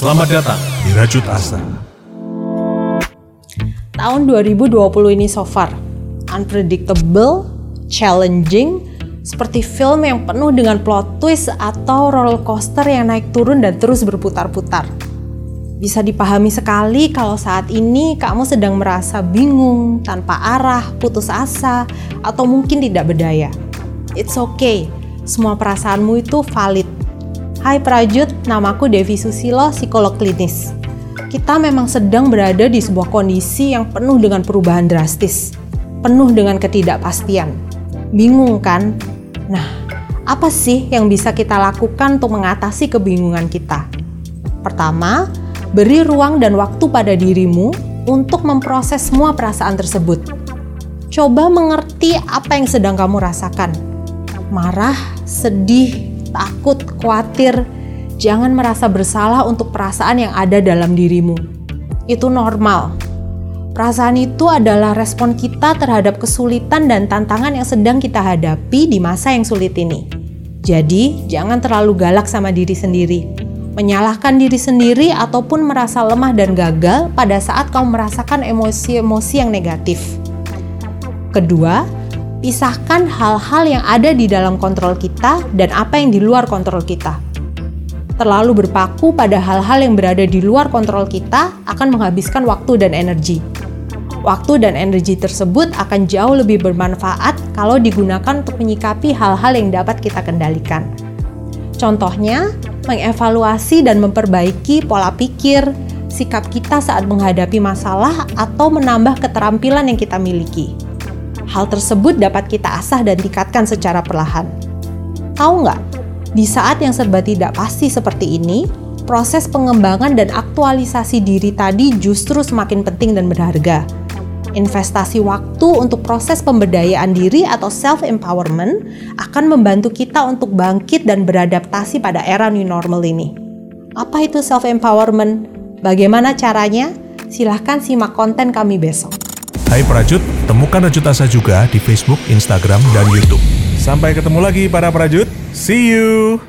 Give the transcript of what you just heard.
Selamat datang di Rajut Asa. Tahun 2020 ini so far unpredictable, challenging, seperti film yang penuh dengan plot twist atau roller coaster yang naik turun dan terus berputar-putar. Bisa dipahami sekali kalau saat ini kamu sedang merasa bingung, tanpa arah, putus asa, atau mungkin tidak berdaya. It's okay, semua perasaanmu itu valid Hai Prajut, namaku Devi Susilo, psikolog klinis. Kita memang sedang berada di sebuah kondisi yang penuh dengan perubahan drastis, penuh dengan ketidakpastian. Bingung kan? Nah, apa sih yang bisa kita lakukan untuk mengatasi kebingungan kita? Pertama, beri ruang dan waktu pada dirimu untuk memproses semua perasaan tersebut. Coba mengerti apa yang sedang kamu rasakan. Marah, sedih, takut, khawatir, jangan merasa bersalah untuk perasaan yang ada dalam dirimu. Itu normal. Perasaan itu adalah respon kita terhadap kesulitan dan tantangan yang sedang kita hadapi di masa yang sulit ini. Jadi, jangan terlalu galak sama diri sendiri. Menyalahkan diri sendiri ataupun merasa lemah dan gagal pada saat kamu merasakan emosi-emosi yang negatif. Kedua, pisahkan hal-hal yang ada di dalam kontrol kita dan apa yang di luar kontrol kita. Terlalu berpaku pada hal-hal yang berada di luar kontrol kita akan menghabiskan waktu dan energi. Waktu dan energi tersebut akan jauh lebih bermanfaat kalau digunakan untuk menyikapi hal-hal yang dapat kita kendalikan. Contohnya, mengevaluasi dan memperbaiki pola pikir, sikap kita saat menghadapi masalah, atau menambah keterampilan yang kita miliki. Hal tersebut dapat kita asah dan tingkatkan secara perlahan. Tahu nggak? Di saat yang serba tidak pasti seperti ini, proses pengembangan dan aktualisasi diri tadi justru semakin penting dan berharga. Investasi waktu untuk proses pemberdayaan diri atau self-empowerment akan membantu kita untuk bangkit dan beradaptasi pada era new normal ini. Apa itu self-empowerment? Bagaimana caranya? Silahkan simak konten kami besok. Hai Prajut, temukan Rajut Asa juga di Facebook, Instagram, dan Youtube. Sampai ketemu lagi para Prajut. See you!